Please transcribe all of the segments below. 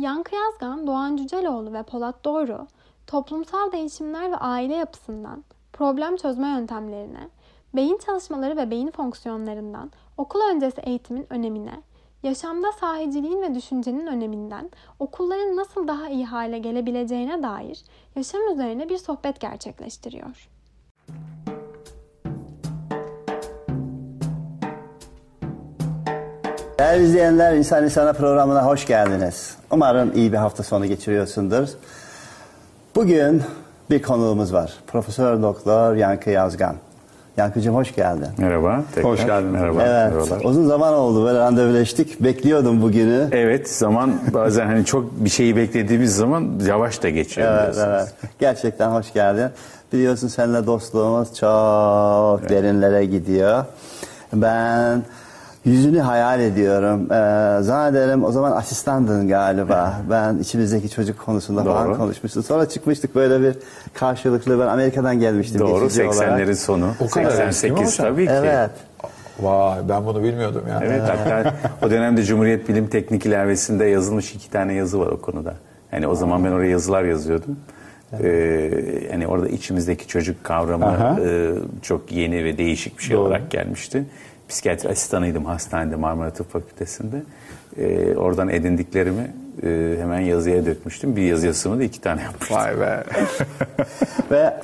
Yankı Yazgan, Doğan Cüceloğlu ve Polat Doğru, toplumsal değişimler ve aile yapısından problem çözme yöntemlerine, beyin çalışmaları ve beyin fonksiyonlarından okul öncesi eğitimin önemine, yaşamda sahiciliğin ve düşüncenin öneminden okulların nasıl daha iyi hale gelebileceğine dair yaşam üzerine bir sohbet gerçekleştiriyor. Değerli izleyenler, İnsan İnsana programına hoş geldiniz. Umarım iyi bir hafta sonu geçiriyorsundur. Bugün bir konuğumuz var. Profesör Doktor Yankı Yazgan. Yankıcığım hoş geldin. Merhaba. Tekrar. Hoş geldin. Merhaba. Evet, Merhabalar. uzun zaman oldu böyle randevuleştik. Bekliyordum bugünü. Evet, zaman bazen hani çok bir şeyi beklediğimiz zaman yavaş da geçiyor. Evet, biliyorsunuz. evet. Gerçekten hoş geldin. Biliyorsun seninle dostluğumuz çok derinlere gidiyor. Ben yüzünü hayal ediyorum. Ee, zannederim o zaman asistandın galiba. Ben içimizdeki çocuk konusunda falan Doğru. konuşmuştum. Sonra çıkmıştık böyle bir karşılıklı. Ben Amerika'dan gelmiştim. Doğru, geçici olarak. 80'lerin sonu. O kadar eski mi 88 hocam? tabii ki. Evet. Vay ben bunu bilmiyordum ya. Evet, hatta o dönemde Cumhuriyet Bilim Teknik İlavesi'nde yazılmış iki tane yazı var o konuda. Hani o zaman ben oraya yazılar yazıyordum. Ee, yani orada içimizdeki çocuk kavramı Aha. e, çok yeni ve değişik bir şey Doğru. olarak gelmişti. Psikiyatri asistanıydım hastanede Marmara Tıp Fakültesi'nde. Ee, oradan edindiklerimi e, hemen yazıya dökmüştüm. Bir yazı yazısını da iki tane yapmıştım. Vay be. Ve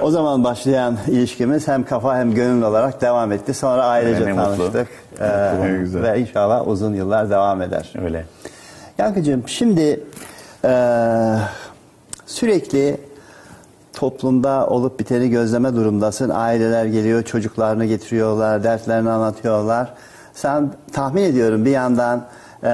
o zaman başlayan ilişkimiz hem kafa hem gönül olarak devam etti. Sonra ailece Ne mutlu. tanıştık. Ee, Ne güzel. ve inşallah uzun yıllar devam eder. Öyle. Yankıcığım şimdi eee, sürekli toplumda olup biteni gözleme durumdasın. Aileler geliyor, çocuklarını getiriyorlar, dertlerini anlatıyorlar. Sen tahmin ediyorum bir yandan eee,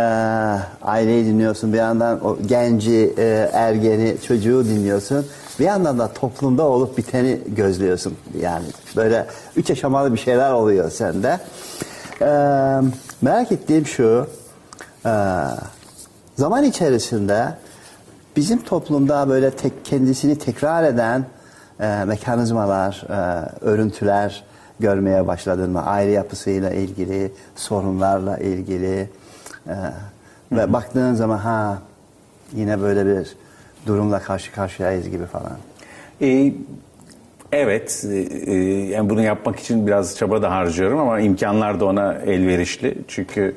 aileyi dinliyorsun, bir yandan o genci, eee, ergeni, çocuğu dinliyorsun. Bir yandan da toplumda olup biteni gözlüyorsun. Yani böyle üç aşamalı bir şeyler oluyor sende. Eee, merak ettiğim şu, eee, Zaman içerisinde bizim toplumda böyle tek kendisini tekrar eden e, mekanizmalar, e, örüntüler görmeye başladın mı? Aile yapısıyla ilgili, sorunlarla ilgili e, ve baktığın zaman ha yine böyle bir durumla karşı karşıyayız gibi falan. Ee, evet, e, e, yani bunu yapmak için biraz çaba da harcıyorum ama imkanlar da ona elverişli. Çünkü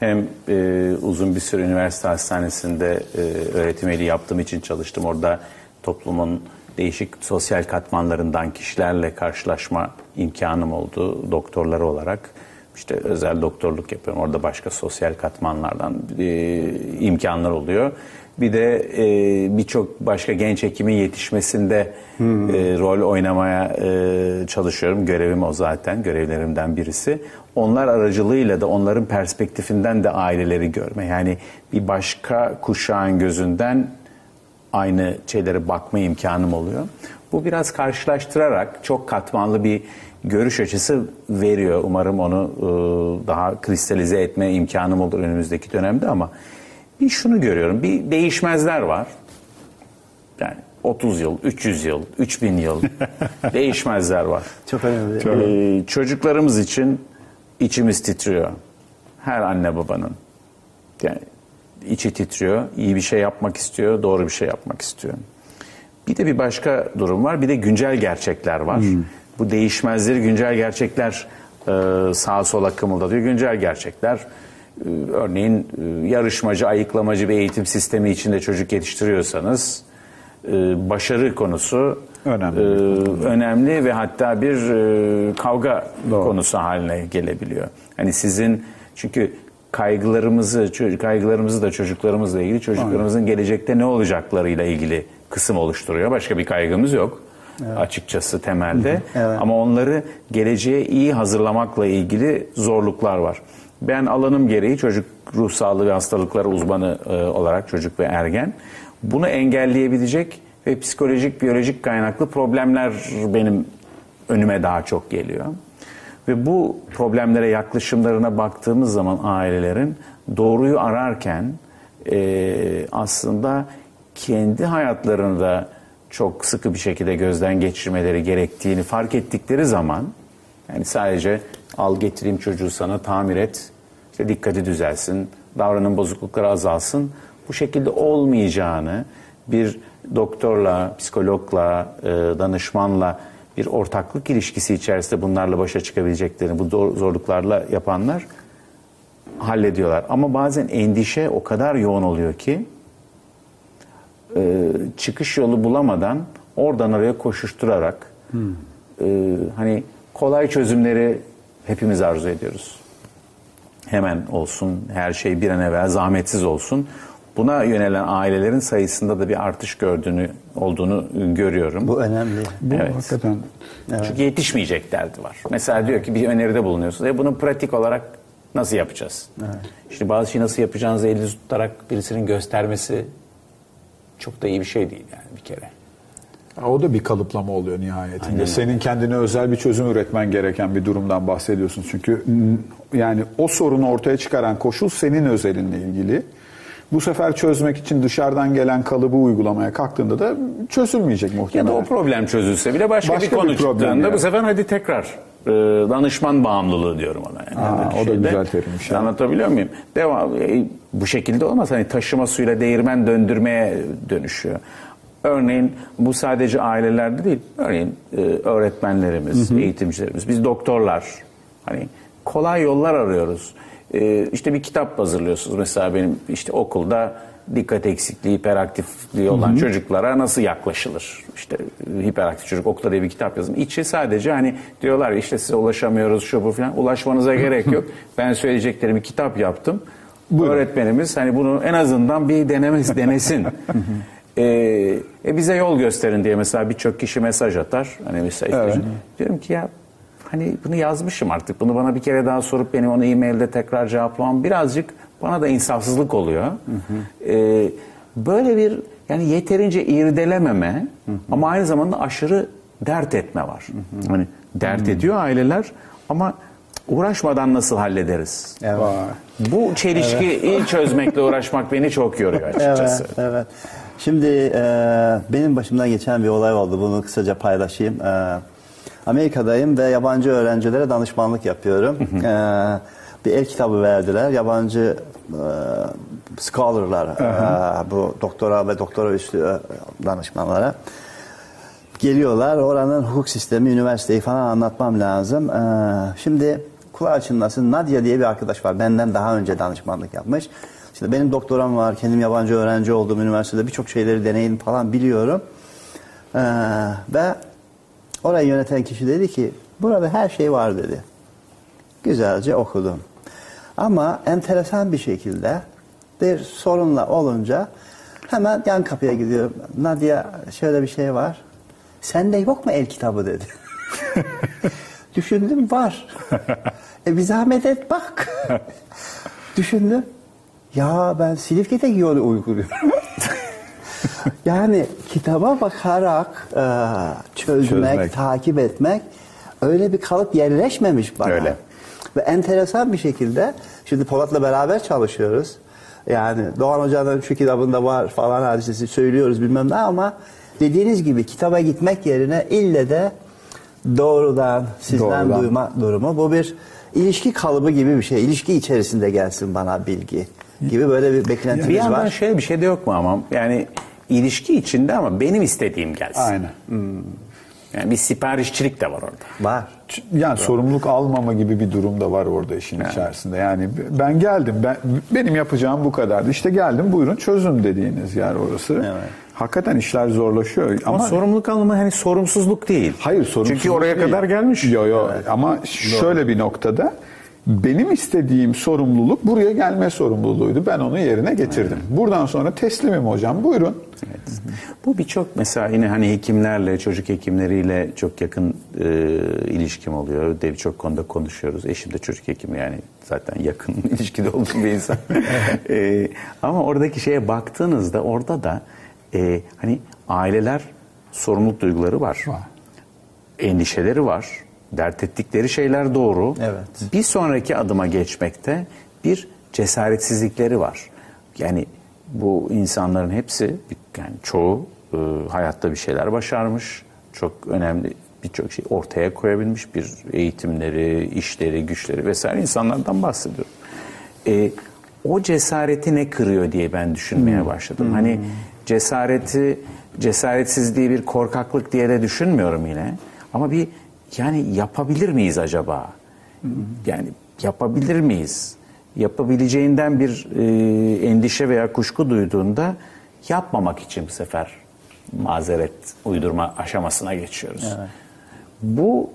hem e, uzun bir süre üniversite hastanesinde e, öğretim üyeliği yaptığım için çalıştım. Orada toplumun değişik sosyal katmanlarından kişilerle karşılaşma imkanım oldu doktorları olarak. İşte özel doktorluk yapıyorum. Orada başka sosyal katmanlardan e, imkanlar oluyor. Bir de e, birçok başka genç hekimin yetişmesinde e, rol oynamaya e, çalışıyorum. Görevim o zaten, görevlerimden birisi. Onlar aracılığıyla da onların perspektifinden de aileleri görme. Yani bir başka kuşağın gözünden aynı şeylere bakma imkanım oluyor. Bu biraz karşılaştırarak çok katmanlı bir görüş açısı veriyor. Umarım onu e, daha kristalize etme imkanım olur önümüzdeki dönemde ama bir şunu görüyorum. Bir değişmezler var. Yani 30 yıl, 300 yıl, 3000 yıl değişmezler var. Çok önemli. Ee, çocuklarımız için içimiz titriyor. Her anne babanın. Yani içi titriyor. iyi bir şey yapmak istiyor, doğru bir şey yapmak istiyor. Bir de bir başka durum var. Bir de güncel gerçekler var. Bu değişmezleri güncel gerçekler e, sağa sola kımıldatıyor. Güncel gerçekler örneğin e, yarışmacı, ayıklamacı bir eğitim sistemi içinde çocuk yetiştiriyorsanız e, başarı konusu Önemli. e, önemli ve hatta bir e, kavga konusu haline gelebiliyor. Hani sizin çünkü kaygılarımızı kaygılarımızı da çocuklarımızla ilgili çocuklarımızın gelecekte ne olacaklarıyla ilgili kısım oluşturuyor. Başka bir kaygımız yok. Açıkçası temelde. Evet. Ama onları geleceğe iyi hazırlamakla ilgili zorluklar var. Ben alanım gereği çocuk ruh sağlığı ve hastalıkları uzmanı e, olarak çocuk ve ergen bunu engelleyebilecek ve psikolojik, biyolojik kaynaklı problemler benim önüme daha çok geliyor. Ve bu problemlere yaklaşımlarına baktığımız zaman ailelerin doğruyu ararken e, aslında kendi hayatlarını da çok sıkı bir şekilde gözden geçirmeleri gerektiğini fark ettikleri zaman yani sadece al getireyim çocuğu sana tamir et, işte dikkati düzelsin, davranım bozuklukları azalsın. bu şekilde olmayacağını bir doktorla, psikologla, e, danışmanla bir ortaklık ilişkisi içerisinde bunlarla başa çıkabileceklerini, bu zor- zorluklarla yapanlar hallediyorlar. Ama bazen endişe o kadar yoğun oluyor ki e, çıkış yolu bulamadan oradan oraya koşuşturarak e, hani kolay çözümleri hepimiz arzu ediyoruz. Hemen olsun, her şey bir an evvel zahmetsiz olsun. Buna yönelen ailelerin sayısında da bir artış gördüğünü olduğunu görüyorum. Bu önemli. Bu Evet. hakikaten Çünkü yetişmeyecek derdi var. Mesela diyor ki bir öneride bulunuyorsunuz. E bunu pratik olarak nasıl yapacağız? İşte bazı şeyi nasıl yapacağınızı elinizi tutarak birisinin göstermesi çok da iyi bir şey değil yani bir kere. O da bir kalıplama oluyor nihayetinde. Senin kendine özel bir çözüm üretmen gereken bir durumdan bahsediyorsun. Çünkü yani o sorunu ortaya çıkaran koşul senin özelinle ilgili. Bu sefer çözmek için dışarıdan gelen kalıbı uygulamaya kalktığında da çözülmeyecek Ya da muhtemelen. o problem çözülse bile başka, Başka bir konu bir çıktığında yani. bu sefer hadi tekrar e, danışman bağımlılığı diyorum ona. Yani. Aa, Yani o da güzel terimmiş ya. Anlatabiliyor muyum? Devam, e, bu şekilde olmaz. Hani taşıma suyla değirmen döndürmeye dönüşüyor. Örneğin bu sadece ailelerde değil. Örneğin e, öğretmenlerimiz, eğitimcilerimiz, biz doktorlar. Hani kolay yollar arıyoruz. E, işte bir kitap hazırlıyorsunuz. Mesela benim işte okulda dikkat eksikliği, hiperaktifliği olan çocuklara nasıl yaklaşılır? İşte hiperaktif çocuk okulda diye bir kitap yazdım. İçi sadece hani diyorlar işte size ulaşamıyoruz şu bu falan. Ulaşmanıza gerek yok. Ben söyleyeceklerimi kitap yaptım. Öğretmenimiz hani bunu en azından bir denemesi denesin. Ee, e, bize yol gösterin diye mesela birçok kişi mesaj atar. Hani mesela işte diyorum ki ya hani bunu yazmışım artık. Bunu bana bir kere daha sorup benim onu e-mailde tekrar cevaplamam birazcık bana da insafsızlık oluyor. Ee, böyle bir yani yeterince irdelememe ama aynı zamanda aşırı dert etme var. Hani dert ediyor aileler ama uğraşmadan nasıl hallederiz? Evet. Bu çelişkiyi çözmekle uğraşmak beni çok yoruyor açıkçası. Evet, evet. Şimdi e, benim başımdan geçen bir olay oldu. Bunu kısaca paylaşayım. E, Amerika'dayım ve yabancı öğrencilere danışmanlık yapıyorum. E, bir el kitabı verdiler. Yabancı e, scholarlar, e, bu doktora ve doktora üstü e, danışmanlara geliyorlar. Oranın hukuk sistemi, üniversiteyi falan anlatmam lazım. Ee, şimdi kulağı çınlasın. Nadia diye bir arkadaş var. Benden daha önce danışmanlık yapmış. Şimdi benim doktoram var. Kendim yabancı öğrenci olduğum üniversitede birçok şeyleri deneyim falan biliyorum. Ee, ve orayı yöneten kişi dedi ki burada her şey var dedi. Güzelce okudum. Ama enteresan bir şekilde bir sorunla olunca hemen yan kapıya gidiyorum. Nadia şöyle bir şey var. Sende yok mu el kitabı dedi. Düşündüm var. e bir zahmet et bak. Düşündüm. Ya ben Silifke'de yolu uyguluyorum. yani kitaba bakarak e, çözmek, Çözmek. takip etmek öyle bir kalıp yerleşmemiş bana. Öyle. Ve enteresan bir şekilde şimdi Polat'la beraber çalışıyoruz. Yani Doğan Hoca'nın şu kitabında var falan hadisesi söylüyoruz bilmem ne ama dediğiniz gibi kitaba gitmek yerine ille de doğrudan sizden Doğrudan. duyma durumu. Bu bir ilişki kalıbı gibi bir şey. İlişki içerisinde gelsin bana bilgi gibi böyle bir Bir beklentimiz yandan var. şöyle bir şey de yok mu ama yani ilişki içinde ama benim istediğim gelsin. Aynen. Yani bir siparişçilik de var orada. Var. Yani sorumluluk almama gibi bir durum da var orada işin içerisinde. Yani ben geldim, ben benim yapacağım bu kadardı. İşte geldim, buyurun çözün dediğiniz yer orası. Evet. Hakikaten işler zorlaşıyor. Ama, Ama, sorumluluk alımı hani sorumsuzluk değil. hayır sorumsuzluk Çünkü oraya değil. kadar gelmiş. Yo yo ama şöyle bir noktada benim istediğim sorumluluk buraya gelme sorumluluğuydu. Ben onu yerine getirdim. Buradan sonra teslimim hocam. Buyurun. Bu birçok mesela yine hani hekimlerle, çocuk hekimleriyle çok yakın e, ilişkim oluyor. De birçok konuda konuşuyoruz. Eşim de çocuk hekimi yani zaten yakın ilişkide olduğum bir insan. E, ama oradaki şeye baktığınızda orada da e, hani aileler sorumluluk duyguları var. Var. Endişeleri var. Dert ettikleri şeyler doğru. Evet. Bir sonraki adıma geçmekte bir cesaretsizlikleri var. Yani bu insanların hepsi yani çoğu e, hayatta bir şeyler başarmış. Çok önemli birçok şey ortaya koyabilmiş bir eğitimleri, işleri, güçleri vesaire insanlardan bahsediyorum. E, o cesareti ne kırıyor diye ben düşünmeye başladım. Hani cesareti cesaretsizliği bir korkaklık diye de düşünmüyorum yine. Ama bir yani yapabilir miyiz acaba? Yani yapabilir miyiz? Yapabileceğinden bir e, endişe veya kuşku duyduğunda yapmamak için bu sefer mazeret uydurma aşamasına geçiyoruz. Bu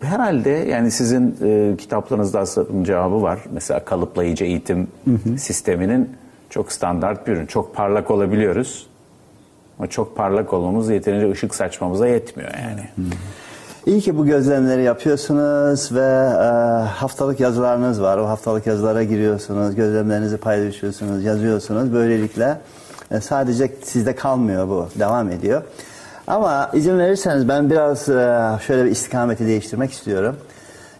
herhalde yani sizin e, kitaplarınızda aslında cevabı var. Mesela kalıplayıcı eğitim sisteminin çok standart bir ürün. Çok parlak olabiliyoruz. Ama çok parlak olmamız yeterince ışık saçmamıza yetmiyor yani. İyi ki bu gözlemleri yapıyorsunuz ve e, haftalık yazılarınız var. O haftalık yazılara giriyorsunuz, gözlemlerinizi paylaşıyorsunuz, yazıyorsunuz. Böylelikle e, sadece sizde kalmıyor bu, devam ediyor. Ama izin verirseniz ben biraz e, şöyle bir istikameti değiştirmek istiyorum.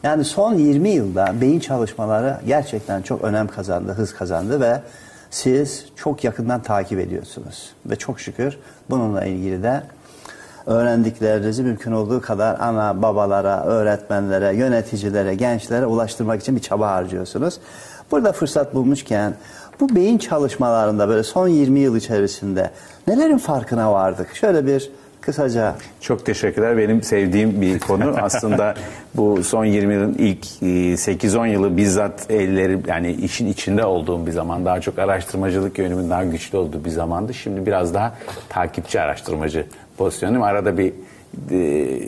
Yani son 20 yılda beyin çalışmaları gerçekten çok önem kazandı, hız kazandı ve siz çok yakından takip ediyorsunuz. Ve çok şükür bununla ilgili de öğrendiklerinizi mümkün olduğu kadar ana babalara, öğretmenlere, yöneticilere, gençlere ulaştırmak için bir çaba harcıyorsunuz. Burada fırsat bulmuşken bu beyin çalışmalarında böyle son 20 yıl içerisinde nelerin farkına vardık? Şöyle bir kısaca Çok teşekkürler. Benim sevdiğim bir konu. Aslında bu son 20 yılın ilk e, 8-10 yılı bizzat elleri yani işin içinde olduğum bir zaman. Daha çok araştırmacılık yönümün daha güçlü olduğu bir zamandı. Şimdi biraz daha takipçi araştırmacı pozisyonum. Arada bir e,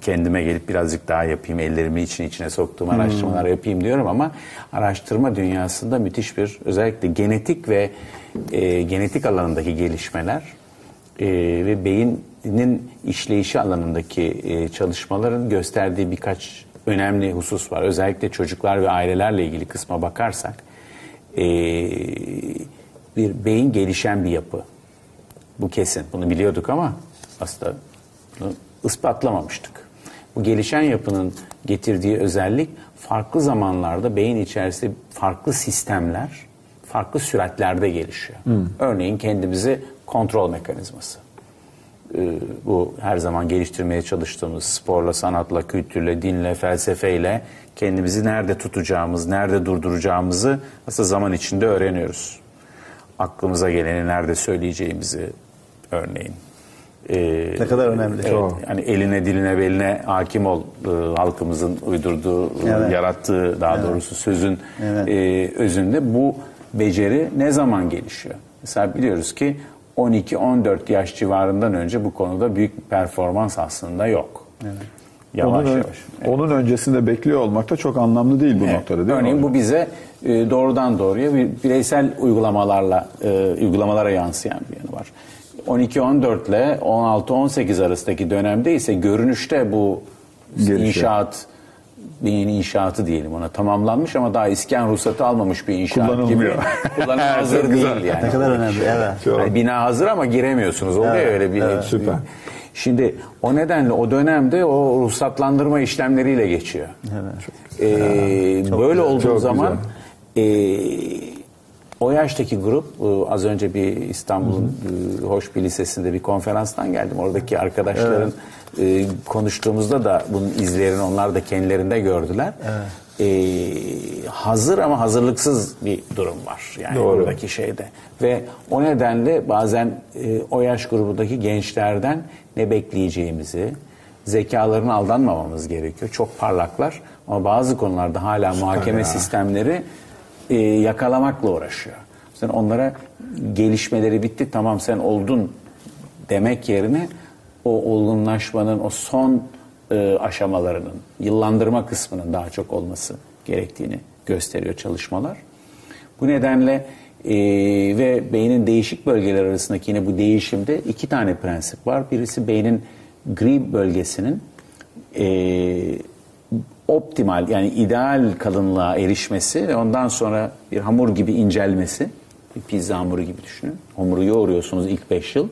kendime gelip birazcık daha yapayım, ellerimi için içine soktuğum araştırmalar yapayım diyorum ama araştırma dünyasında müthiş bir özellikle genetik ve e, genetik alanındaki gelişmeler e, ve beynin işleyişi alanındaki e, çalışmaların gösterdiği birkaç önemli husus var. Özellikle çocuklar ve ailelerle ilgili kısma bakarsak e, bir beyin gelişen bir yapı. Bu kesin. Bunu biliyorduk ama aslında bunu ispatlamamıştık. Bu gelişen yapının getirdiği özellik farklı zamanlarda beyin içerisinde farklı sistemler, farklı süratlerde gelişiyor. Örneğin kendimizi kontrol mekanizması. Ee, bu her zaman geliştirmeye çalıştığımız sporla, sanatla, kültürle, dinle, felsefeyle kendimizi nerede tutacağımız, nerede durduracağımızı aslında zaman içinde öğreniyoruz. Aklımıza geleni nerede söyleyeceğimizi örneğin. Ee, Ne kadar önemli. Evet, yani eline diline beline hakim ol e, halkımızın uydurduğu, Evet. yarattığı daha doğrusu sözün Evet. e, özünde bu beceri ne zaman gelişiyor? Mesela biliyoruz ki 12-14 yaş civarından önce bu konuda büyük bir performans aslında yok. Yavaş onun, yavaş. onun öncesinde bekliyor olmak da çok anlamlı değil bu Evet. noktada değil Örneğin mi? bu bize e, doğrudan doğruya bir bireysel uygulamalarla e, uygulamalara yansıyan bir yanı var. 12-14 ile 16-18 arasındaki dönemde ise görünüşte bu Gelişiyor. inşaat beyin inşaatı diyelim ona tamamlanmış ama daha iskan ruhsatı almamış bir inşaat gibi. Kullanılmıyor. Çok hazır güzel. değil yani. ne kadar önemli. Evet. Çok. Yani bina hazır ama giremiyorsunuz. Oluyor Evet, öyle bir. evet. Süper. Şimdi o nedenle o dönemde o ruhsatlandırma işlemleriyle geçiyor. Ee, böyle olduğu Çok zaman e, o yaştaki grup e, az önce bir İstanbul'un e, hoş bir lisesinde bir konferanstan geldim. Oradaki arkadaşların e, konuştuğumuzda da bunun izlerini onlar da kendilerinde gördüler. E, hazır ama hazırlıksız bir durum var yani Doğru. oradaki şeyde. Ve o nedenle bazen e, o yaş grubundaki gençlerden ne bekleyeceğimizi, zekalarına aldanmamamız gerekiyor. Çok parlaklar ama bazı konularda hala muhakeme ya. sistemleri e, yakalamakla uğraşıyor. Sen onlara gelişmeleri bitti tamam sen oldun demek yerine o olgunlaşmanın o son e, aşamalarının yıllandırma kısmının daha çok olması gerektiğini gösteriyor çalışmalar. Bu nedenle e, ve beynin değişik bölgeler arasındaki yine bu değişimde iki tane prensip var. Birisi beynin gri bölgesinin e, optimal yani ideal kalınlığa erişmesi ve ondan sonra bir hamur gibi incelmesi. Bir pizza hamuru gibi düşünün. Hamuru yoğuruyorsunuz ilk 5 yıl.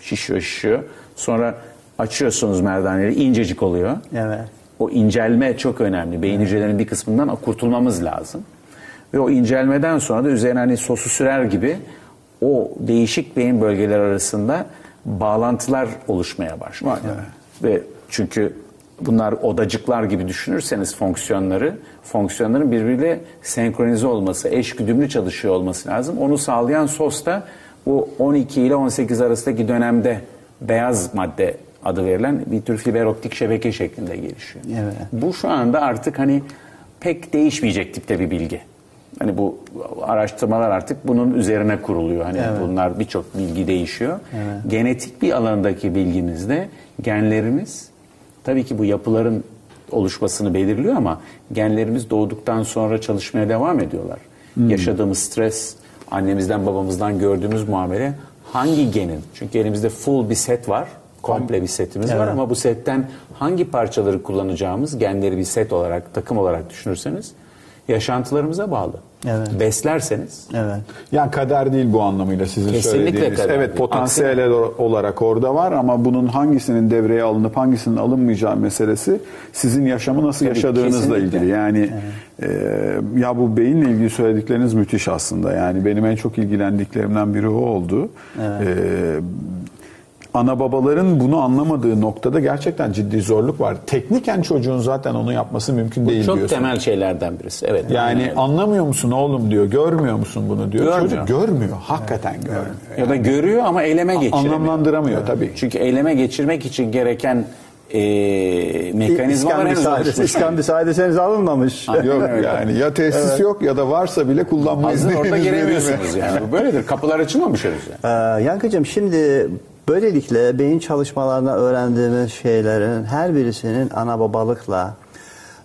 Şişiyor şişiyor. Sonra açıyorsunuz merdaneleri incecik oluyor. Evet. O incelme çok önemli. Beyin hücrelerinin bir kısmından kurtulmamız lazım. Ve o incelmeden sonra da üzerine hani sosu sürer gibi o değişik beyin bölgeleri arasında bağlantılar oluşmaya başlıyor. Ve çünkü bunlar odacıklar gibi düşünürseniz fonksiyonları, fonksiyonların birbiriyle senkronize olması, eş güdümlü çalışıyor olması lazım. Onu sağlayan sos da bu 12 ile 18 arasındaki dönemde beyaz madde adı verilen bir tür fiber optik şebeke şeklinde gelişiyor. Evet. Bu şu anda artık hani pek değişmeyecek tipte bir bilgi. Hani bu araştırmalar artık bunun üzerine kuruluyor. Hani bunlar birçok bilgi değişiyor. Genetik bir alandaki bilgimizde genlerimiz tabii ki bu yapıların oluşmasını belirliyor ama genlerimiz doğduktan sonra çalışmaya devam ediyorlar. Yaşadığımız stres, annemizden babamızdan gördüğümüz muamele hangi genin? Çünkü elimizde full bir set var. Komple bir setimiz var ama bu setten hangi parçaları kullanacağımız genleri bir set olarak, takım olarak düşünürseniz yaşantılarımıza bağlı. Evet. Beslerseniz Evet. Yani kader değil bu anlamıyla sizin Kesinlikle söylediğiniz. kader Evet değil. potansiyel Aksine- olarak orada var ama bunun hangisinin devreye alınıp hangisinin alınmayacağı meselesi sizin yaşamı nasıl Tabii, yaşadığınızla kesinlikle. ilgili. Yani e, ya bu beyinle ilgili söyledikleriniz müthiş aslında. Yani benim en çok ilgilendiklerimden biri o oldu. E, ana babaların bunu anlamadığı noktada gerçekten ciddi zorluk var. Tekniken çocuğun zaten onu yapması mümkün değil çok diyorsun. temel şeylerden birisi. Evet. Yani anlamıyor musun oğlum diyor, görmüyor musun bunu diyor. Görmüyor. Çocuk görmüyor, hakikaten görmüyor. ya da görüyor ama eyleme geçiremiyor. Anlamlandıramıyor tabii. Çünkü eyleme geçirmek için gereken e, mekanizmalar henüz oluşmuş. İskambil sadeseniz alınmamış. Yok yani ya tesis yok ya da varsa bile kullanmayız. Hazır orada giremiyorsunuz yani. Bu böyledir. Kapılar açılmamış henüz yani. Ee, Yankıcığım şimdi böylelikle beyin çalışmalarında öğrendiğimiz şeylerin her birisinin ana babalıkla,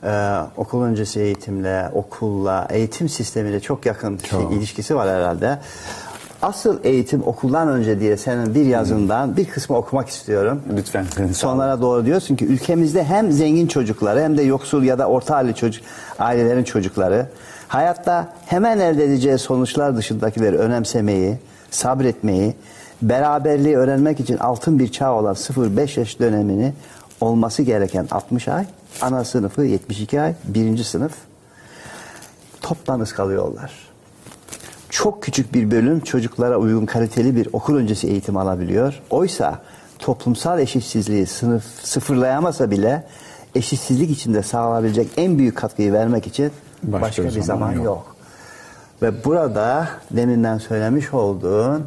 e, okul öncesi eğitimle, okulla, eğitim sistemiyle çok yakın şey, ilişkisi var herhalde. Asıl eğitim okuldan önce diye senin bir yazından bir kısmı okumak istiyorum. Lütfen. Sonlara doğru diyorsun ki ülkemizde hem zengin çocukları hem de yoksul ya da orta halli çocuk ailelerin çocukları hayatta hemen elde edeceği sonuçlar dışındakileri önemsemeyi, sabretmeyi, beraberliği öğrenmek için altın bir çağ olan 0-5 yaş dönemini olması gereken 60 ay, ana sınıfı 72 ay, birinci sınıf toptan ıskalıyorlar çok küçük bir bölüm çocuklara uygun kaliteli bir okul öncesi eğitim alabiliyor. Oysa toplumsal eşitsizliği sınıf sıfırlayamasa bile eşitsizlik içinde sağlayabilecek en büyük katkıyı vermek için başka, Başka bir bir zaman, zaman yok. yok. Ve burada deminden söylemiş olduğun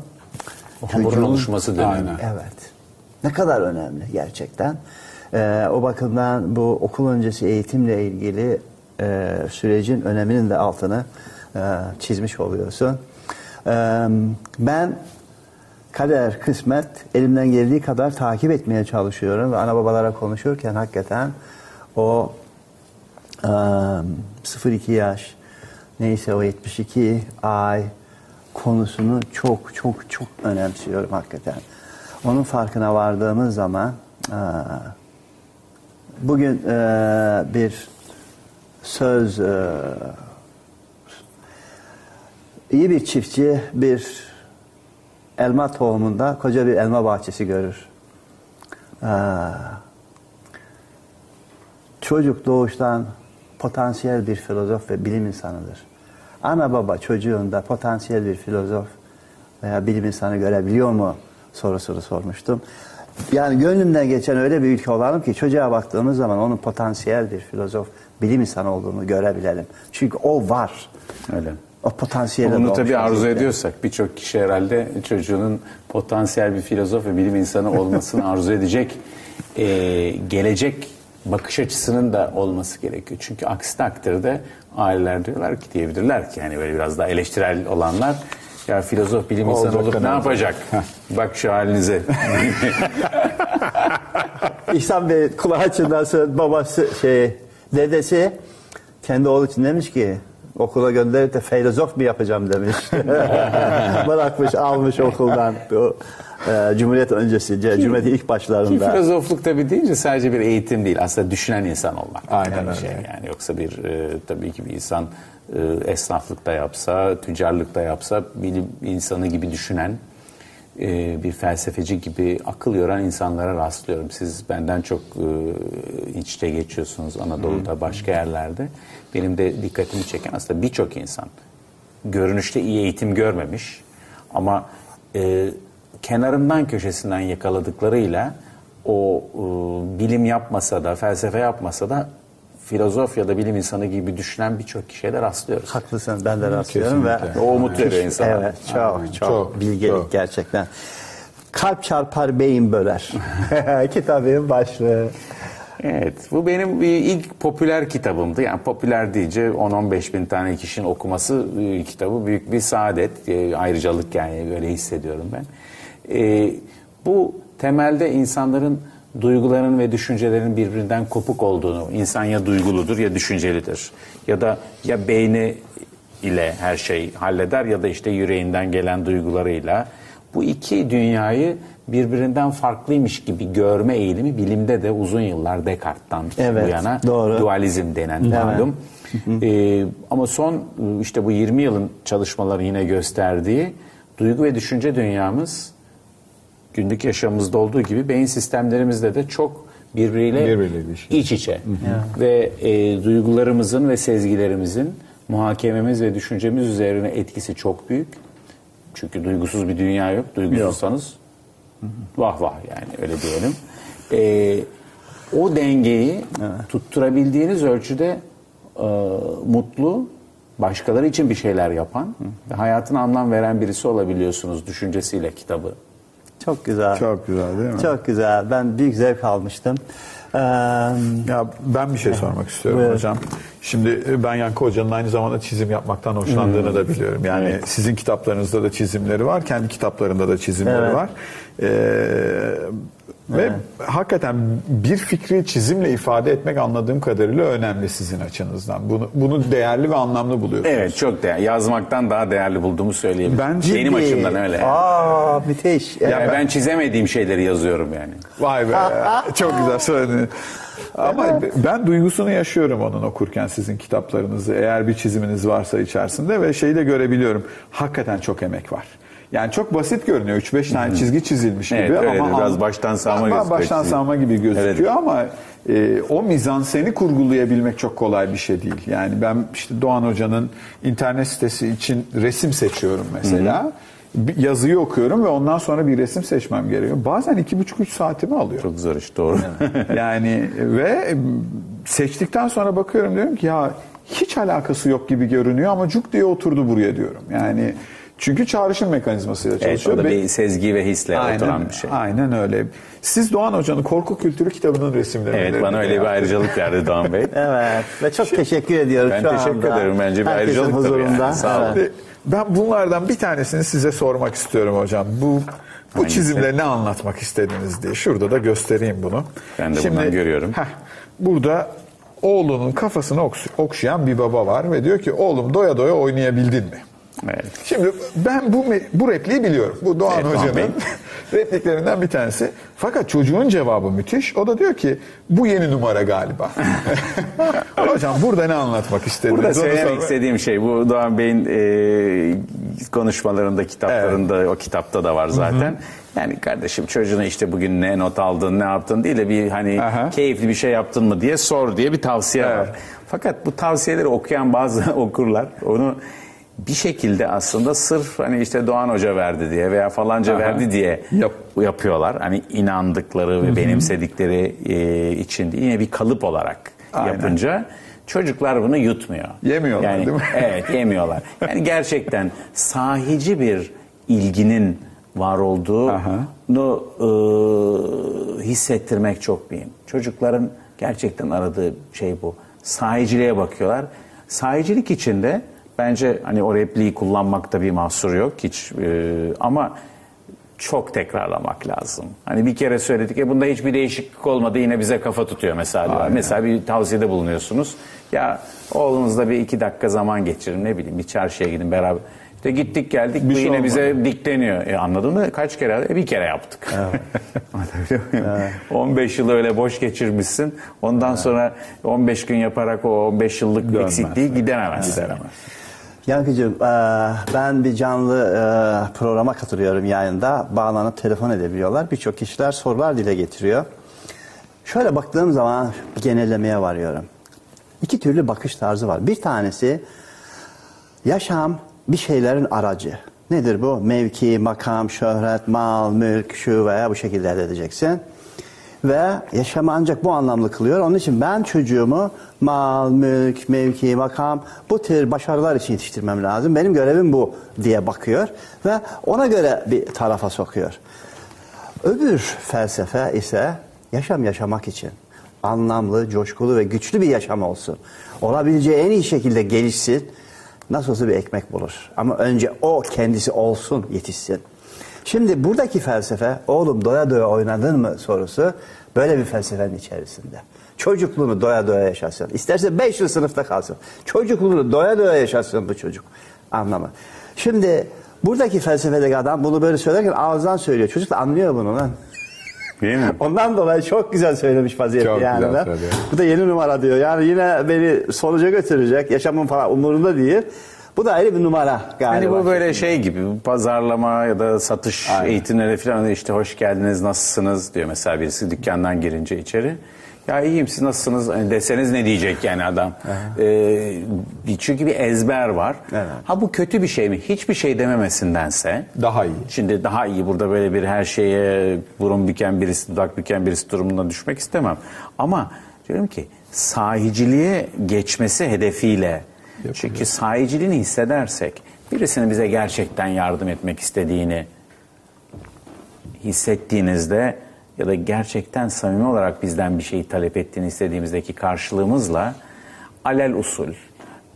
Hamurun çocuğun- oluşması dönemi. Aynen. Evet. Ne kadar önemli gerçekten. Ee, o bakımdan bu okul öncesi eğitimle ilgili e, sürecin öneminin de altını e, çizmiş oluyorsun. Ee, ben kader, kısmet elimden geldiği kadar takip etmeye çalışıyorum ve ana babalara konuşurken hakikaten o e, 0-2 yaş neyse o 72 ay konusunu çok çok çok önemsiyorum hakikaten. Onun farkına vardığımız zaman bugün bir söz iyi bir çiftçi bir elma tohumunda koca bir elma bahçesi görür. Çocuk doğuştan potansiyel bir filozof ve bilim insanıdır. Ana baba çocuğunda potansiyel bir filozof veya bilim insanı görebiliyor mu sorusunu sormuştum. Yani gönlümden geçen öyle bir ülke olalım ki çocuğa baktığımız zaman onun potansiyel bir filozof, bilim insanı olduğunu görebilelim. Çünkü o var. Öyle. O potansiyeli Bunu tabii arzu vaziyette. ediyorsak birçok kişi herhalde çocuğunun potansiyel bir filozof ve bilim insanı olmasını arzu edecek e, gelecek bakış açısının da olması gerekiyor. Çünkü aksi takdirde aileler diyorlar ki diyebilirler ki yani böyle biraz daha eleştirel olanlar ya filozof bilim insanı Olacak olup ne yapacak? Bak şu halinize. İhsan Bey kulağı çınlasın babası şey dedesi kendi oğlu için demiş ki okula gönderip de filozof mu yapacağım demiş. Bırakmış almış okuldan e, Cumhuriyet öncesi, C- Cumhuriyet'in ilk Ki başlarında. filozofluk tabii deyince sadece bir eğitim değil. Aslında düşünen insan olmak. Aynen Yani öyle. Şey yani yoksa bir e, tabii ki bir insan e, esnaflıkta yapsa, tüccarlıkta yapsa bilim insanı gibi düşünen e, bir felsefeci gibi akıl yoran insanlara rastlıyorum. Siz benden çok e, iç içe geçiyorsunuz Anadolu'da, başka yerlerde. Benim de dikkatimi çeken aslında birçok insan görünüşte iyi eğitim görmemiş ama e, kenarından köşesinden yakaladıklarıyla o e, bilim yapmasa da, felsefe yapmasa da filozof ya da bilim insanı gibi düşünen birçok kişiye de rastlıyoruz. Haklısın ben de rastlıyorum ve. O umut veriyor insana. Evet çok çok, Çok, bilgelik çok. gerçekten. Kalp çarpar beyin böler. Kitabın başlığı. Evet, bu benim ilk popüler kitabımdı. Yani popüler deyince 10-15 bin tane kişinin okuması e, kitabı büyük bir saadet, e, ayrıcalık yani öyle hissediyorum ben. E, bu temelde insanların duyguların ve düşüncelerin birbirinden kopuk olduğunu, insan ya duyguludur ya düşüncelidir. Ya da ya beyni ile her şey halleder ya da işte yüreğinden gelen duygularıyla. Bu iki dünyayı birbirinden farklıymış gibi görme eğilimi bilimde de uzun yıllar Descartes'tan Evet, bu yana doğru. dualizm denen malum. Ee, ama son işte bu 20 yılın çalışmaları yine gösterdiği duygu ve düşünce dünyamız günlük yaşamımızda olduğu gibi beyin sistemlerimizde de çok birbiriyle, Birbiriyle ilişkili. iç içe. Ve e, duygularımızın ve sezgilerimizin muhakememiz ve düşüncemiz üzerine etkisi çok büyük. Çünkü duygusuz bir dünya yok. Duygusuzsanız vah vah yani öyle diyelim. E, o dengeyi tutturabildiğiniz ölçüde e, mutlu, başkaları için bir şeyler yapan ve hayatına anlam veren birisi olabiliyorsunuz düşüncesiyle kitabı. Çok güzel. Çok güzel değil mi? Çok güzel. Ben büyük zevk almıştım. Ee, Ya ben bir şey sormak istiyorum Buyurun. hocam. Şimdi e, ben Yankı Hoca'nın aynı zamanda çizim yapmaktan hoşlandığını da biliyorum. Yani sizin kitaplarınızda da çizimleri var, kendi kitaplarında da çizimleri Evet. var. Ee, ve hakikaten bir fikri çizimle ifade etmek anladığım kadarıyla önemli sizin açınızdan. Bunu bunu değerli ve anlamlı buluyorsunuz. Evet çok değerli. Yazmaktan daha değerli bulduğumu söyleyebilirim. Ben Benim ciddi. açımdan öyle. Aa müthiş. Yani ben çizemediğim şeyleri yazıyorum yani. Vay be. çok güzel söyledin. Ama ben duygusunu yaşıyorum onun okurken sizin kitaplarınızı. Eğer bir çiziminiz varsa içerisinde ve şeyi de görebiliyorum. Hakikaten çok emek var. Yani çok basit görünüyor. 3-5 tane çizgi çizilmiş gibi Evet, ama biraz baştan sağma gözüküyor Baştan sağma gibi gözüküyor Evet. ama e, o mizanseni kurgulayabilmek çok kolay bir şey değil. Yani ben işte Doğan Hoca'nın internet sitesi için resim seçiyorum mesela. Bir yazıyı okuyorum ve ondan sonra bir resim seçmem gerekiyor. Bazen iki buçuk üç saatimi alıyor. Çok zor iş doğru. Yani ve seçtikten sonra bakıyorum diyorum ki ya hiç alakası yok gibi görünüyor ama cuk diye oturdu buraya diyorum. Yani çünkü çağrışım mekanizmasıyla evet, çalışıyor. o da bir sezgi ve hisle oturan Aynen, bir şey. aynen öyle. Siz Doğan Hoca'nın Korku Kültürü kitabının resimlerini Evet bana öyle bir ayrıcalık verdi Doğan Bey. Evet ve çok teşekkür ediyorum Ben şu teşekkür anda. ederim. Bence bir Herkesin ayrıcalık huzurunda. yani. Sağ olun. Evet. Ben bunlardan bir tanesini size sormak istiyorum hocam. Bu bu Hangisi? çizimle ne anlatmak istediniz diye. Şurada da göstereyim bunu. Ben de buradan görüyorum. heh, burada oğlunun kafasını okşayan bir baba var ve diyor ki oğlum doya doya oynayabildin mi? Evet. Şimdi ben bu bu repliği biliyorum. Bu Doğan Evet, Hoca'nın repliklerinden bir tanesi. Fakat çocuğun cevabı müthiş. O da diyor ki bu yeni numara galiba. Hocam burada ne anlatmak istediniz? Burada söylemek sorma- istediğim şey bu Doğan Bey'in e, konuşmalarında, kitaplarında, o kitapta da var zaten. Yani kardeşim çocuğuna işte bugün ne not aldın, ne yaptın değil de bir hani Aha. keyifli bir şey yaptın mı diye sor diye bir tavsiye var. Evet. Fakat bu tavsiyeleri okuyan bazı okurlar onu bir şekilde aslında sırf hani işte Doğan Hoca verdi diye veya falanca verdi diye Yap. yapıyorlar. Hani inandıkları ve benimsedikleri e, için yine bir kalıp olarak Aynen. yapınca çocuklar bunu yutmuyor. Yemiyorlar, yani, değil mi? Evet yemiyorlar. Yani gerçekten sahici bir ilginin var olduğunu e, hissettirmek çok mühim. Çocukların gerçekten aradığı şey bu. Sahiciliğe bakıyorlar. Sahicilik içinde bence hani o repliği kullanmakta bir mahsur yok hiç e, ama çok tekrarlamak lazım. Hani bir kere söyledik ya bunda hiçbir değişiklik olmadı yine bize kafa tutuyor mesela. diyorlar. Mesela bir tavsiyede bulunuyorsunuz. Ya oğlunuzla bir iki dakika zaman geçirin ne bileyim bir çarşıya gidin beraber. İşte gittik geldik bu şey yine olmadı. bize dikleniyor. E anladın mı? Kaç kere? E bir kere yaptık. Muyum? 15 yıl öyle boş geçirmişsin. Ondan sonra 15 gün yaparak o 15 yıllık Dönmez. eksikliği gideremez. Gidemez. Yankıcığım e, ben bir canlı e, programa katılıyorum yayında. Bağlanıp telefon edebiliyorlar. Birçok kişiler sorular dile getiriyor. Şöyle baktığım zaman bir genellemeye varıyorum. İki türlü bakış tarzı var. Bir tanesi yaşam bir şeylerin aracı. Nedir bu? Mevki, makam, şöhret, mal, mülk, şu veya bu şekilde elde edeceksin. Ve yaşamı ancak bu anlamlı kılıyor. Onun için ben çocuğumu mal, mülk, mevki, makam bu tür başarılar için yetiştirmem lazım. Benim görevim bu diye bakıyor ve ona göre bir tarafa sokuyor. Öbür felsefe ise yaşam yaşamak için anlamlı, coşkulu ve güçlü bir yaşam olsun. Olabileceği en iyi şekilde gelişsin. Nasıl olsa bir ekmek bulur. Ama önce o kendisi olsun, yetişsin. Şimdi buradaki felsefe, oğlum doya doya oynadın mı sorusu böyle bir felsefenin içerisinde. Çocukluğunu doya doya yaşasın. İsterse 5 yıl sınıfta kalsın. Çocukluğunu doya doya yaşasın bu çocuk. Anlamı. Şimdi buradaki felsefedeki adam bunu böyle söylerken ağızdan söylüyor. Çocuk da anlıyor bunu lan. Değil mi? Ondan dolayı çok güzel söylemiş vaziyette Çok yani. güzel söylüyor. Bu da yeni numara diyor. Yani yine beni sonuca götürecek. Yaşamım falan umurunda değil. Bu da ayrı bir numara galiba. Hani bu böyle şey gibi pazarlama ya da satış Aynen. eğitimleri falan işte hoş geldiniz nasılsınız diyor mesela birisi dükkandan girince içeri. Ya iyiyim siz nasılsınız Hani deseniz ne diyecek yani adam. Ee, çünkü bir ezber var. Evet. Ha bu kötü bir şey mi? Hiçbir şey dememesindense. Daha iyi. Şimdi daha iyi burada böyle bir her şeye burun büken birisi, dudak büken birisi durumuna düşmek istemem. Ama diyorum ki sahiciliğe geçmesi hedefiyle. Çünkü sahiciliğini hissedersek birisinin bize gerçekten yardım etmek istediğini hissettiğinizde ya da gerçekten samimi olarak bizden bir şeyi talep ettiğini istediğimizdeki karşılığımızla alel usul,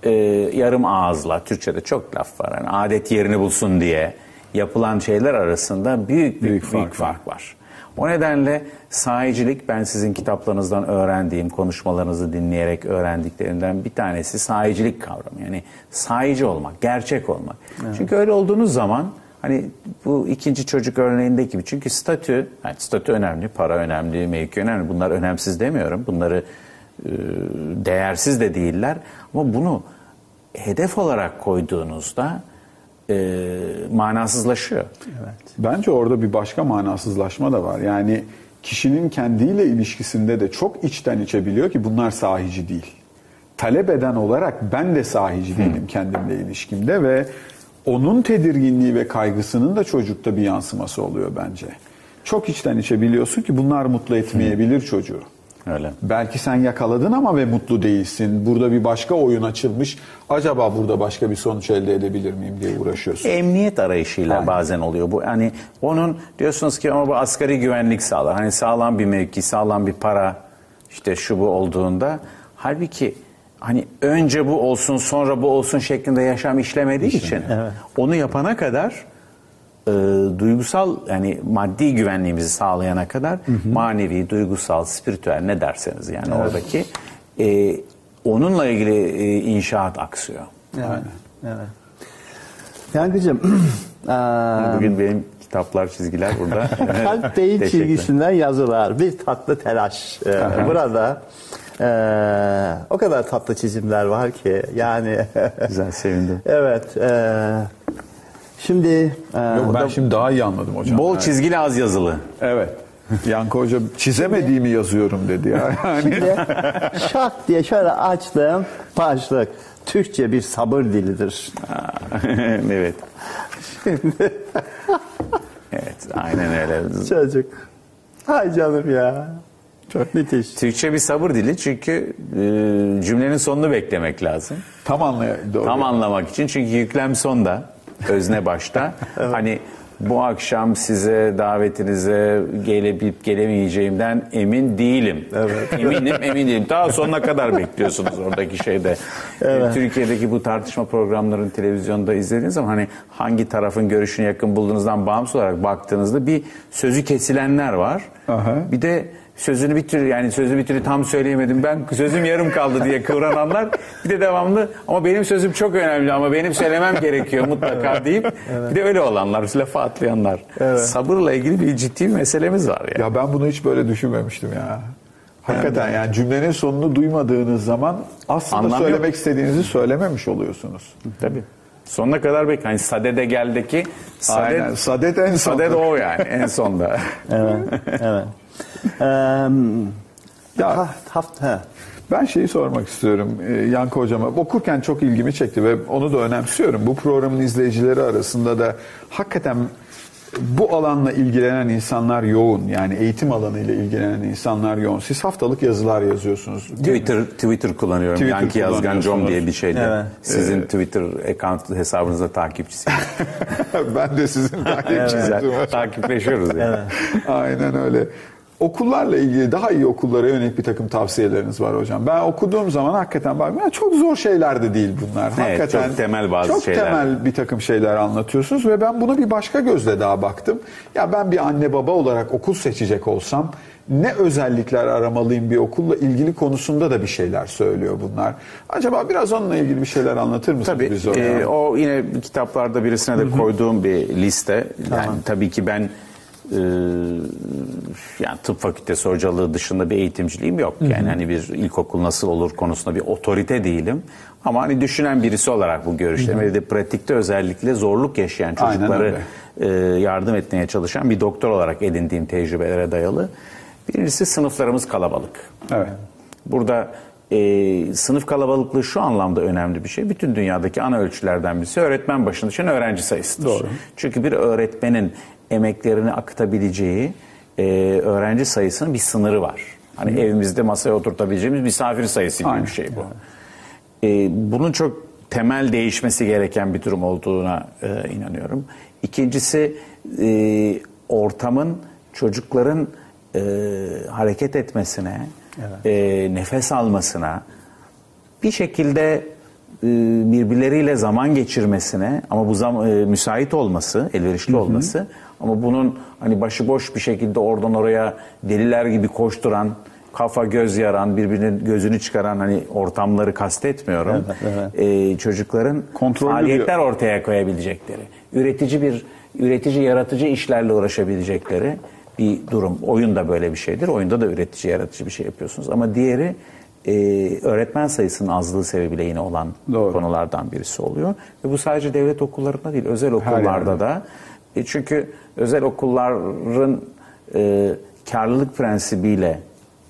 e, yarım ağızla, Türkçe'de çok laf var, yani adet yerini bulsun diye yapılan şeyler arasında büyük büyük, büyük, fark, var. O nedenle sahicilik ben sizin kitaplarınızdan öğrendiğim, konuşmalarınızı dinleyerek öğrendiklerimden bir tanesi sahicilik kavramı. Yani sahici olmak, gerçek olmak. Çünkü öyle olduğunuz zaman Hani bu ikinci çocuk örneğindeki gibi. Çünkü statü, yani statü önemli, para önemli, mevki önemli. Bunlar önemsiz demiyorum. Bunları e, değersiz de değiller. Ama bunu hedef olarak koyduğunuzda e, manasızlaşıyor. Bence orada bir başka manasızlaşma da var. Yani kişinin kendiyle ilişkisinde de çok içten içe biliyor ki bunlar sahici değil. Talep eden olarak ben de sahici değilim kendimle ilişkimde ve onun tedirginliği ve kaygısının da çocukta bir yansıması oluyor bence. Çok içten içe biliyorsun ki bunlar mutlu etmeyebilir çocuğu. Öyle. Belki sen yakaladın ama ve mutlu değilsin. Burada bir başka oyun açılmış. Acaba burada başka bir sonuç elde edebilir miyim diye uğraşıyorsun. Emniyet arayışıyla Aynen. bazen oluyor bu. Hani onun diyorsunuz ki ama bu asgari güvenlik sağlar. Hani sağlam bir mevki, sağlam bir para işte şu bu olduğunda halbuki hani önce bu olsun sonra bu olsun şeklinde yaşam işlemediği için onu yapana kadar e, duygusal yani maddi güvenliğimizi sağlayana kadar manevi, duygusal, spiritüel ne derseniz yani oradaki e, onunla ilgili e, inşaat aksıyor. Evet. evet. Yankıcığım, Bugün benim kitaplar, çizgiler burada. kalp beyin çizgisinden yazılar, bir tatlı telaş. Ee, burada eee, o kadar tatlı çizimler var ki yani Güzel, sevindim. evet eee, şimdi Yok, ben burada şimdi daha iyi anladım hocam. Bol çizgili az yazılı. Evet. Yankı Hoca çizemediğimi yazıyorum dedi ya. Yani Şimdi şak diye şöyle açtım başlık. Türkçe bir sabır dilidir. evet. evet, aynen öyle. Çocuk. Hay canım ya. Çok müthiş. Türkçe bir sabır dili çünkü e, cümlenin sonunu beklemek lazım. tam anlay doğru. Tam anlamak için çünkü yüklem sonda, özne başta. Hani bu akşam size davetinize gelebilip gelemeyeceğimden emin değilim. Eminim, emin değilim. Daha sonuna kadar bekliyorsunuz oradaki şeyde. Ee, Türkiye'deki bu tartışma programlarını televizyonda izlediğiniz zaman hani hangi tarafın görüşünü yakın bulduğunuzdan bağımsız olarak baktığınızda bir sözü kesilenler var. Aha. Bir de sözünü bir türlü yani sözü bir türlü tam söyleyemedim ben sözüm yarım kaldı diye kıvrananlar bir de devamlı ama benim sözüm çok önemli ama benim söylemem gerekiyor mutlaka deyip bir de öyle olanlar lafa atlayanlar. Sabırla ilgili bir ciddi bir meselemiz var yani. Ya ben bunu hiç böyle düşünmemiştim ya. Hakikaten yani cümlenin sonunu duymadığınız zaman aslında Anlam yok. söylemek istediğinizi söylememiş oluyorsunuz. Tabii. Sonuna kadar bek. Hani sadede geldeki Aynen. sadet, Sadet en son. sadet o yani en sonda. Evet. evet. Eee, Ya- ha, haft, he. Ben şeyi sormak istiyorum e, Yankı Hocama. Okurken çok ilgimi çekti ve onu da önemsiyorum. Bu programın izleyicileri arasında da hakikaten bu alanla ilgilenen insanlar yoğun. Yani eğitim alanıyla ilgilenen insanlar yoğun. Siz haftalık yazılar yazıyorsunuz. Twitter Twitter kullanıyorum. Twitter Yankı Yazgan.com kullanıyorsunuz. diye bir şeyde. Evet. Sizin Twitter account hesabınızda takipçisiyim. ben de sizin takipçinizim. Güzel. Takipleşiyoruz yani. Aynen öyle. Okullarla ilgili daha iyi okullara yönelik bir takım tavsiyeleriniz var hocam. Ben okuduğum zaman hakikaten bak ya çok zor şeyler de değil bunlar. Evet, hakikaten çok temel bazı çok şeyler. temel bir takım şeyler anlatıyorsunuz ve ben buna bir başka gözle daha baktım. Ya ben bir anne baba olarak okul seçecek olsam ne özellikler aramalıyım bir okulla ilgili konusunda da bir şeyler söylüyor bunlar. Acaba biraz onunla ilgili bir şeyler anlatır mısınız Tabii bize e, o yine kitaplarda birisine de koyduğum bir liste. Yani tabii ki ben e, yani tıp fakültesi hocalığı dışında bir eğitimciliğim yok. Yani hani bir ilkokul nasıl olur konusunda bir otorite değilim. Ama hani düşünen birisi olarak bu görüşlerimi ve de pratikte özellikle zorluk yaşayan çocukları e, yardım etmeye çalışan bir doktor olarak edindiğim tecrübelere dayalı. Birincisi sınıflarımız kalabalık. Evet. Burada e, sınıf kalabalıklığı şu anlamda önemli bir şey. Bütün dünyadaki ana ölçülerden birisi öğretmen başına düşen öğrenci sayısıdır. Doğru. Çünkü bir öğretmenin emeklerini akıtabileceği e, öğrenci sayısının bir sınırı var. Hani evimizde masaya oturtabileceğimiz misafir sayısı gibi Aynen. bir şey bu. E, bunun çok temel değişmesi gereken bir durum olduğuna e, inanıyorum. İkincisi e, ortamın çocukların e, hareket etmesine, e, nefes almasına, bir şekilde e, birbirleriyle zaman geçirmesine ama bu zaman e, müsait olması, elverişli olması ama bunun hani başıboş bir şekilde oradan oraya deliler gibi koşturan, kafa göz yaran, birbirinin gözünü çıkaran hani ortamları kastetmiyorum. E, çocukların Kontrollü bir- faaliyetler ortaya koyabilecekleri, üretici bir üretici yaratıcı işlerle uğraşabilecekleri bir durum. Oyun da böyle bir şeydir. Oyunda da üretici yaratıcı bir şey yapıyorsunuz. Ama diğeri e, öğretmen sayısının azlığı sebebiyle yine olan Doğru. konulardan birisi oluyor. Ve bu sadece devlet okullarında değil, özel okullarda da. E, çünkü özel okulların e, karlılık prensibiyle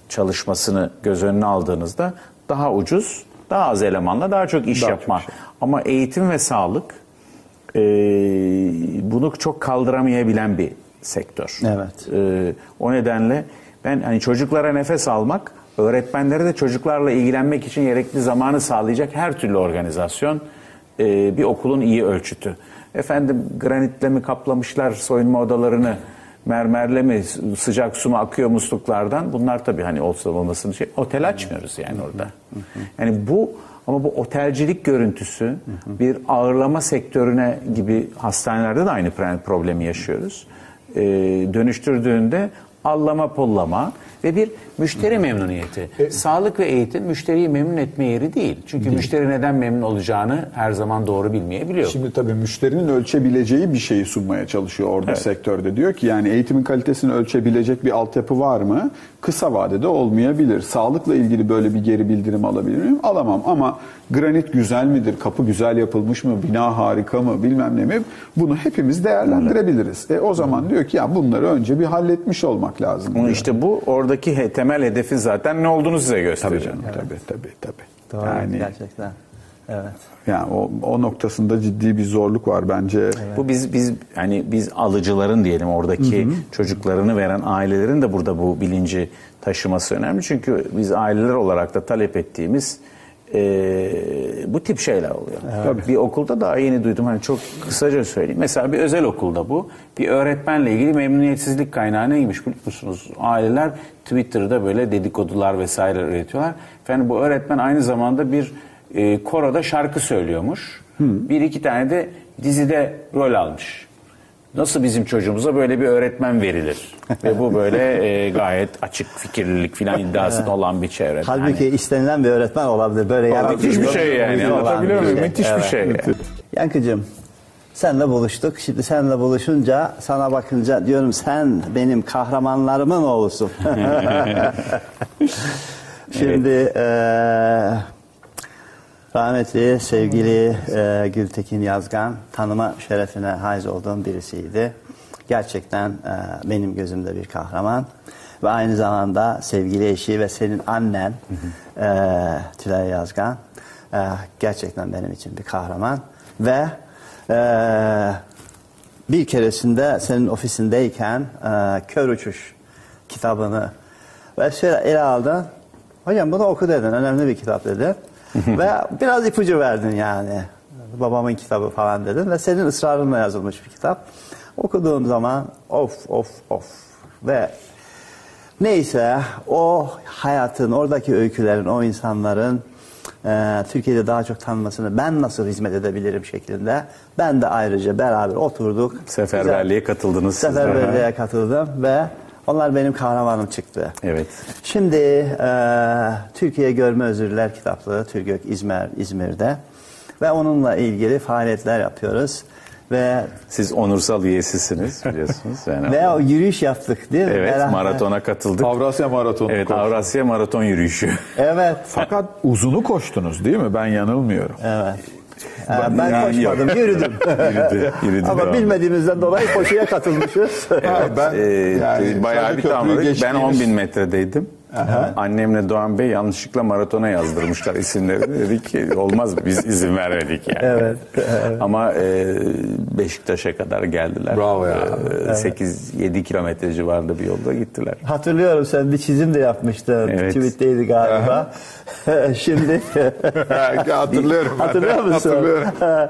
çalışmasını göz önüne aldığınızda daha ucuz, daha az elemanla daha çok iş Daha yapma. çok iş. Ama eğitim ve sağlık e, bunu çok kaldıramayabilen bir sektör. Evet. E, o nedenle ben hani çocuklara nefes almak, öğretmenlere de çocuklarla ilgilenmek için gerekli zamanı sağlayacak her türlü organizasyon e, bir okulun iyi ölçütü. Efendim granitle mi kaplamışlar soyunma odalarını, mermerle mi, sıcak su mu akıyor musluklardan? Bunlar tabii hani olsa olmasın şey. Otel açmıyoruz yani orada. Yani bu ama bu otelcilik görüntüsü bir ağırlama sektörüne gibi hastanelerde de aynı problemi yaşıyoruz. Ee, dönüştürdüğünde allama pollama ve bir müşteri memnuniyeti. Sağlık ve eğitim müşteriyi memnun etme yeri değil. Çünkü müşteri neden memnun olacağını her zaman doğru bilmeyebiliyor. Şimdi tabii müşterinin ölçebileceği bir şeyi sunmaya çalışıyor orada sektörde. Diyor ki yani eğitimin kalitesini ölçebilecek bir altyapı var mı? Kısa vadede olmayabilir. Sağlıkla ilgili böyle bir geri bildirim alabilir miyim? Alamam ama granit güzel midir? Kapı güzel yapılmış mı? Bina harika mı? Bilmem ne mi? Bunu hepimiz değerlendirebiliriz. E o zaman diyor ki ya bunları önce bir halletmiş olmak lazım. Diyor. işte bu oradaki he- temel hedefin zaten ne olduğunu size Tabii gösteriyor. canım tabii tabii tabii. Doğru Yani, gerçekten. Evet. yani o, o noktasında ciddi bir zorluk var bence. Bu biz biz hani biz alıcıların diyelim oradaki çocuklarını veren ailelerin de burada bu bilinci taşıması önemli. Çünkü biz aileler olarak da talep ettiğimiz e, bu tip şeyler oluyor. Bir okulda daha yeni duydum hani çok kısaca söyleyeyim. Mesela bir özel okulda bu. Bir öğretmenle ilgili memnuniyetsizlik kaynağı neymiş biliyor musunuz? Aileler Twitter'da böyle dedikodular vesaire üretiyorlar. Efendim bu öğretmen aynı zamanda bir e, koroda şarkı söylüyormuş. Bir iki tane de dizide rol almış. Nasıl bizim çocuğumuza böyle bir öğretmen verilir? Ve bu böyle e, gayet açık fikirlilik filan iddiası olan bir çevre. Halbuki istenilen bir öğretmen olabilir. Böyle yaratıcı müthiş bir şey yani. Anlatabiliyor bir muyum? şey. Müthiş bir Evet. şey. yani. Yankıcığım senle buluştuk. Şimdi senle buluşunca sana bakınca diyorum sen benim kahramanlarımın oğlusun. Şimdi eee, rahmetli sevgili eee, Gültekin Yazgan tanıma şerefine haiz olduğum birisiydi. Gerçekten eee, benim gözümde bir kahraman. Ve aynı zamanda sevgili eşi ve senin annen eee Tülay Yazgan eee, gerçekten benim için bir kahraman. Ve eee bir keresinde senin ofisindeyken e, Kör Uçuş kitabını ve şöyle ele aldın. Hocam bunu oku dedin. Önemli bir kitap dedin. ve biraz ipucu verdin yani. Babamın kitabı falan dedin ve senin ısrarınla yazılmış bir kitap. Okuduğum zaman of of of ve neyse o hayatın, oradaki öykülerin, o insanların e, Türkiye'de daha çok tanınmasını ben nasıl hizmet edebilirim şeklinde ben de ayrıca beraber oturduk. Seferberliğe katıldınız. Seferberliğe katıldım ve onlar benim kahramanım çıktı. Evet. Şimdi e, Türkiye Görme Özürler kitaplığı Türgök İzmir İzmir'de ve onunla ilgili faaliyetler yapıyoruz ve Siz onursal üyesisiniz biliyorsunuz. Yani ve o yürüyüş yaptık değil mi? evet Beraber. maratona katıldık. Avrasya Maratonu. Evet koştu. Avrasya Maraton Yürüyüşü. Evet. Fakat uzunu koştunuz değil mi? Ben yanılmıyorum. Evet. Ee, ben Yani yok. koşmadım, yürüdüm. Yürüdü, yürüdü Ama devam. bilmediğimizden dolayı koşuya katılmışız. Ha, ben Ee, yani bayağı bir tamamladık. Ben geçtiğiniz- 10 bin metredeydim. Annemle Doğan Bey yanlışlıkla maratona yazdırmışlar isimleri. Dedik ki olmaz biz izin vermedik yani. Evet, Ama e, Beşiktaş'a kadar geldiler. Bravo ya. E, 8-7 kilometre civarında bir yolda gittiler. Hatırlıyorum sen bir çizim de yapmıştın. Evet. Tweet'teydi galiba. Şimdi Hatırlıyorum. hatırlıyor musun? Hatırlıyorum.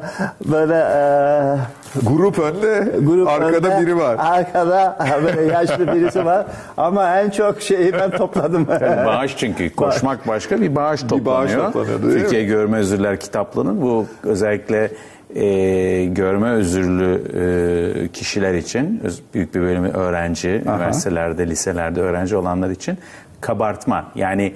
Böyle e, Grup önde, grup arkada önde, biri var. Arkada böyle yaşlı birisi var. Ama en çok şeyi ben topladım. Bağış çünkü koşmak başka bir bağış toplanıyor. bağış toplanıyordu, değil mi? Türkiye Görme Özürler kitaplığının bu özellikle e, görme özürlü e, kişiler için büyük bir bölümü öğrenci, üniversitelerde, liselerde öğrenci olanlar için kabartma yani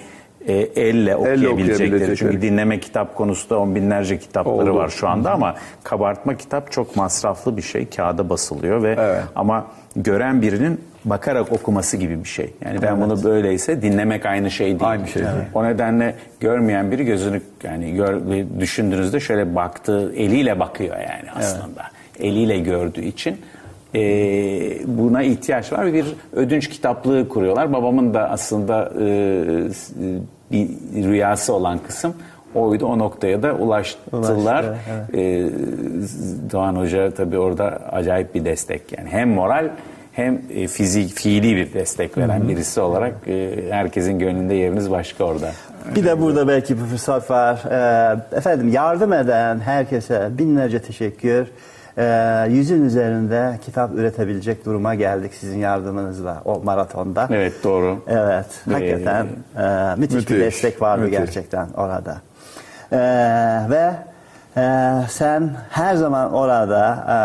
e, elle okuyabilecekleri. Çünkü dinleme kitap konusunda on binlerce kitapları Oldu. var şu anda ama kabartma kitap çok masraflı bir şey. Kağıda basılıyor ve Evet. ama gören birinin bakarak okuması gibi bir şey. Yani ben bunu böyleyse dinlemek aynı şey değil. Aynı şey değil. O nedenle görmeyen biri gözünü yani gör, düşündüğünüzde şöyle baktığı eliyle bakıyor yani aslında. Eliyle gördüğü için e, buna ihtiyaç var. Bir ödünç kitaplığı kuruyorlar. Babamın da aslında e, bir rüyası olan kısım oydu. O noktaya da ulaştılar. Ulaştı, Ee, Doğan Hoca tabii orada acayip bir destek yani hem moral hem e, fizik fiili bir destek veren birisi olarak e, herkesin gönlünde yeriniz başka orada. Bir de burada belki bir fırsat var. Ee, efendim yardım eden herkese binlerce teşekkür. Ee, yüzün üzerinde kitap üretebilecek duruma geldik sizin yardımınızla o maratonda. Evet doğru. Evet, hakikaten e, müthiş, bir müthiş, destek vardı müthiş. gerçekten orada. Ee, ve e, sen her zaman orada e,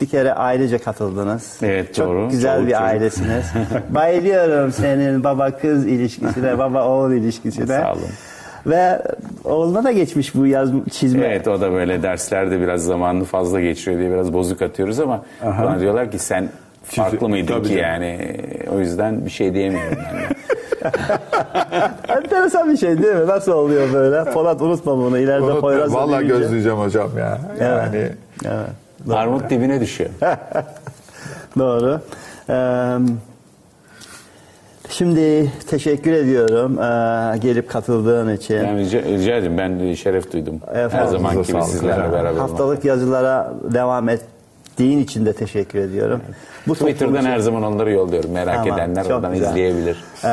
bir kere ailece katıldınız. Evet, Çok doğru. güzel Çoluk bir çocuk. ailesiniz. Bayılıyorum senin baba kız ilişkisine, baba oğul ilişkisine. Sağ olun. Ve oğluna da geçmiş bu yaz çizme. Evet o da böyle derslerde biraz zamanını fazla geçiriyor diye biraz bozuk atıyoruz ama bana diyorlar ki sen farklı mıydın tabii ki canım. yani o yüzden bir şey diyemiyorum ben de. Enteresan bir şey değil mi? Nasıl oluyor böyle? Polat unutma bunu. İleride Unutma, Poyraz Vallahi deyince- gözleyeceğim hocam ya. Yani Evet. Armut dibine düşüyor. Doğru. Ee, şimdi teşekkür ediyorum ee, gelip katıldığın için. Yani rica, rica ederim ben şeref duydum. Her Efendim, zaman gibi sizlerle beraber olmak. Haftalık yazılara devam ettiğin için de teşekkür ediyorum. Bu Twitter'dan toplum- her zaman onları yolluyorum. Merak Tamam, edenler oradan güzel. izleyebilir. Ee,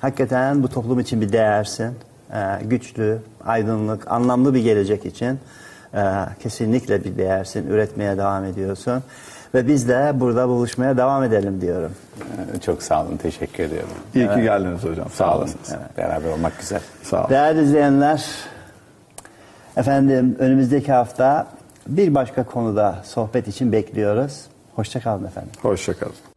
hakikaten bu toplum için bir değersin. Ee, güçlü, aydınlık, anlamlı bir gelecek için ee, kesinlikle bir değersin. Üretmeye devam ediyorsun. Ve biz de burada buluşmaya devam edelim diyorum. Ee, Çok sağ olun. Teşekkür ediyorum. iyi ki geldiniz hocam. Sağ olun. Beraber olmak güzel. Sağ olun. Değerli izleyenler, efendim önümüzdeki hafta bir başka konuda sohbet için bekliyoruz. Hoşçakalın efendim. Hoşçakalın.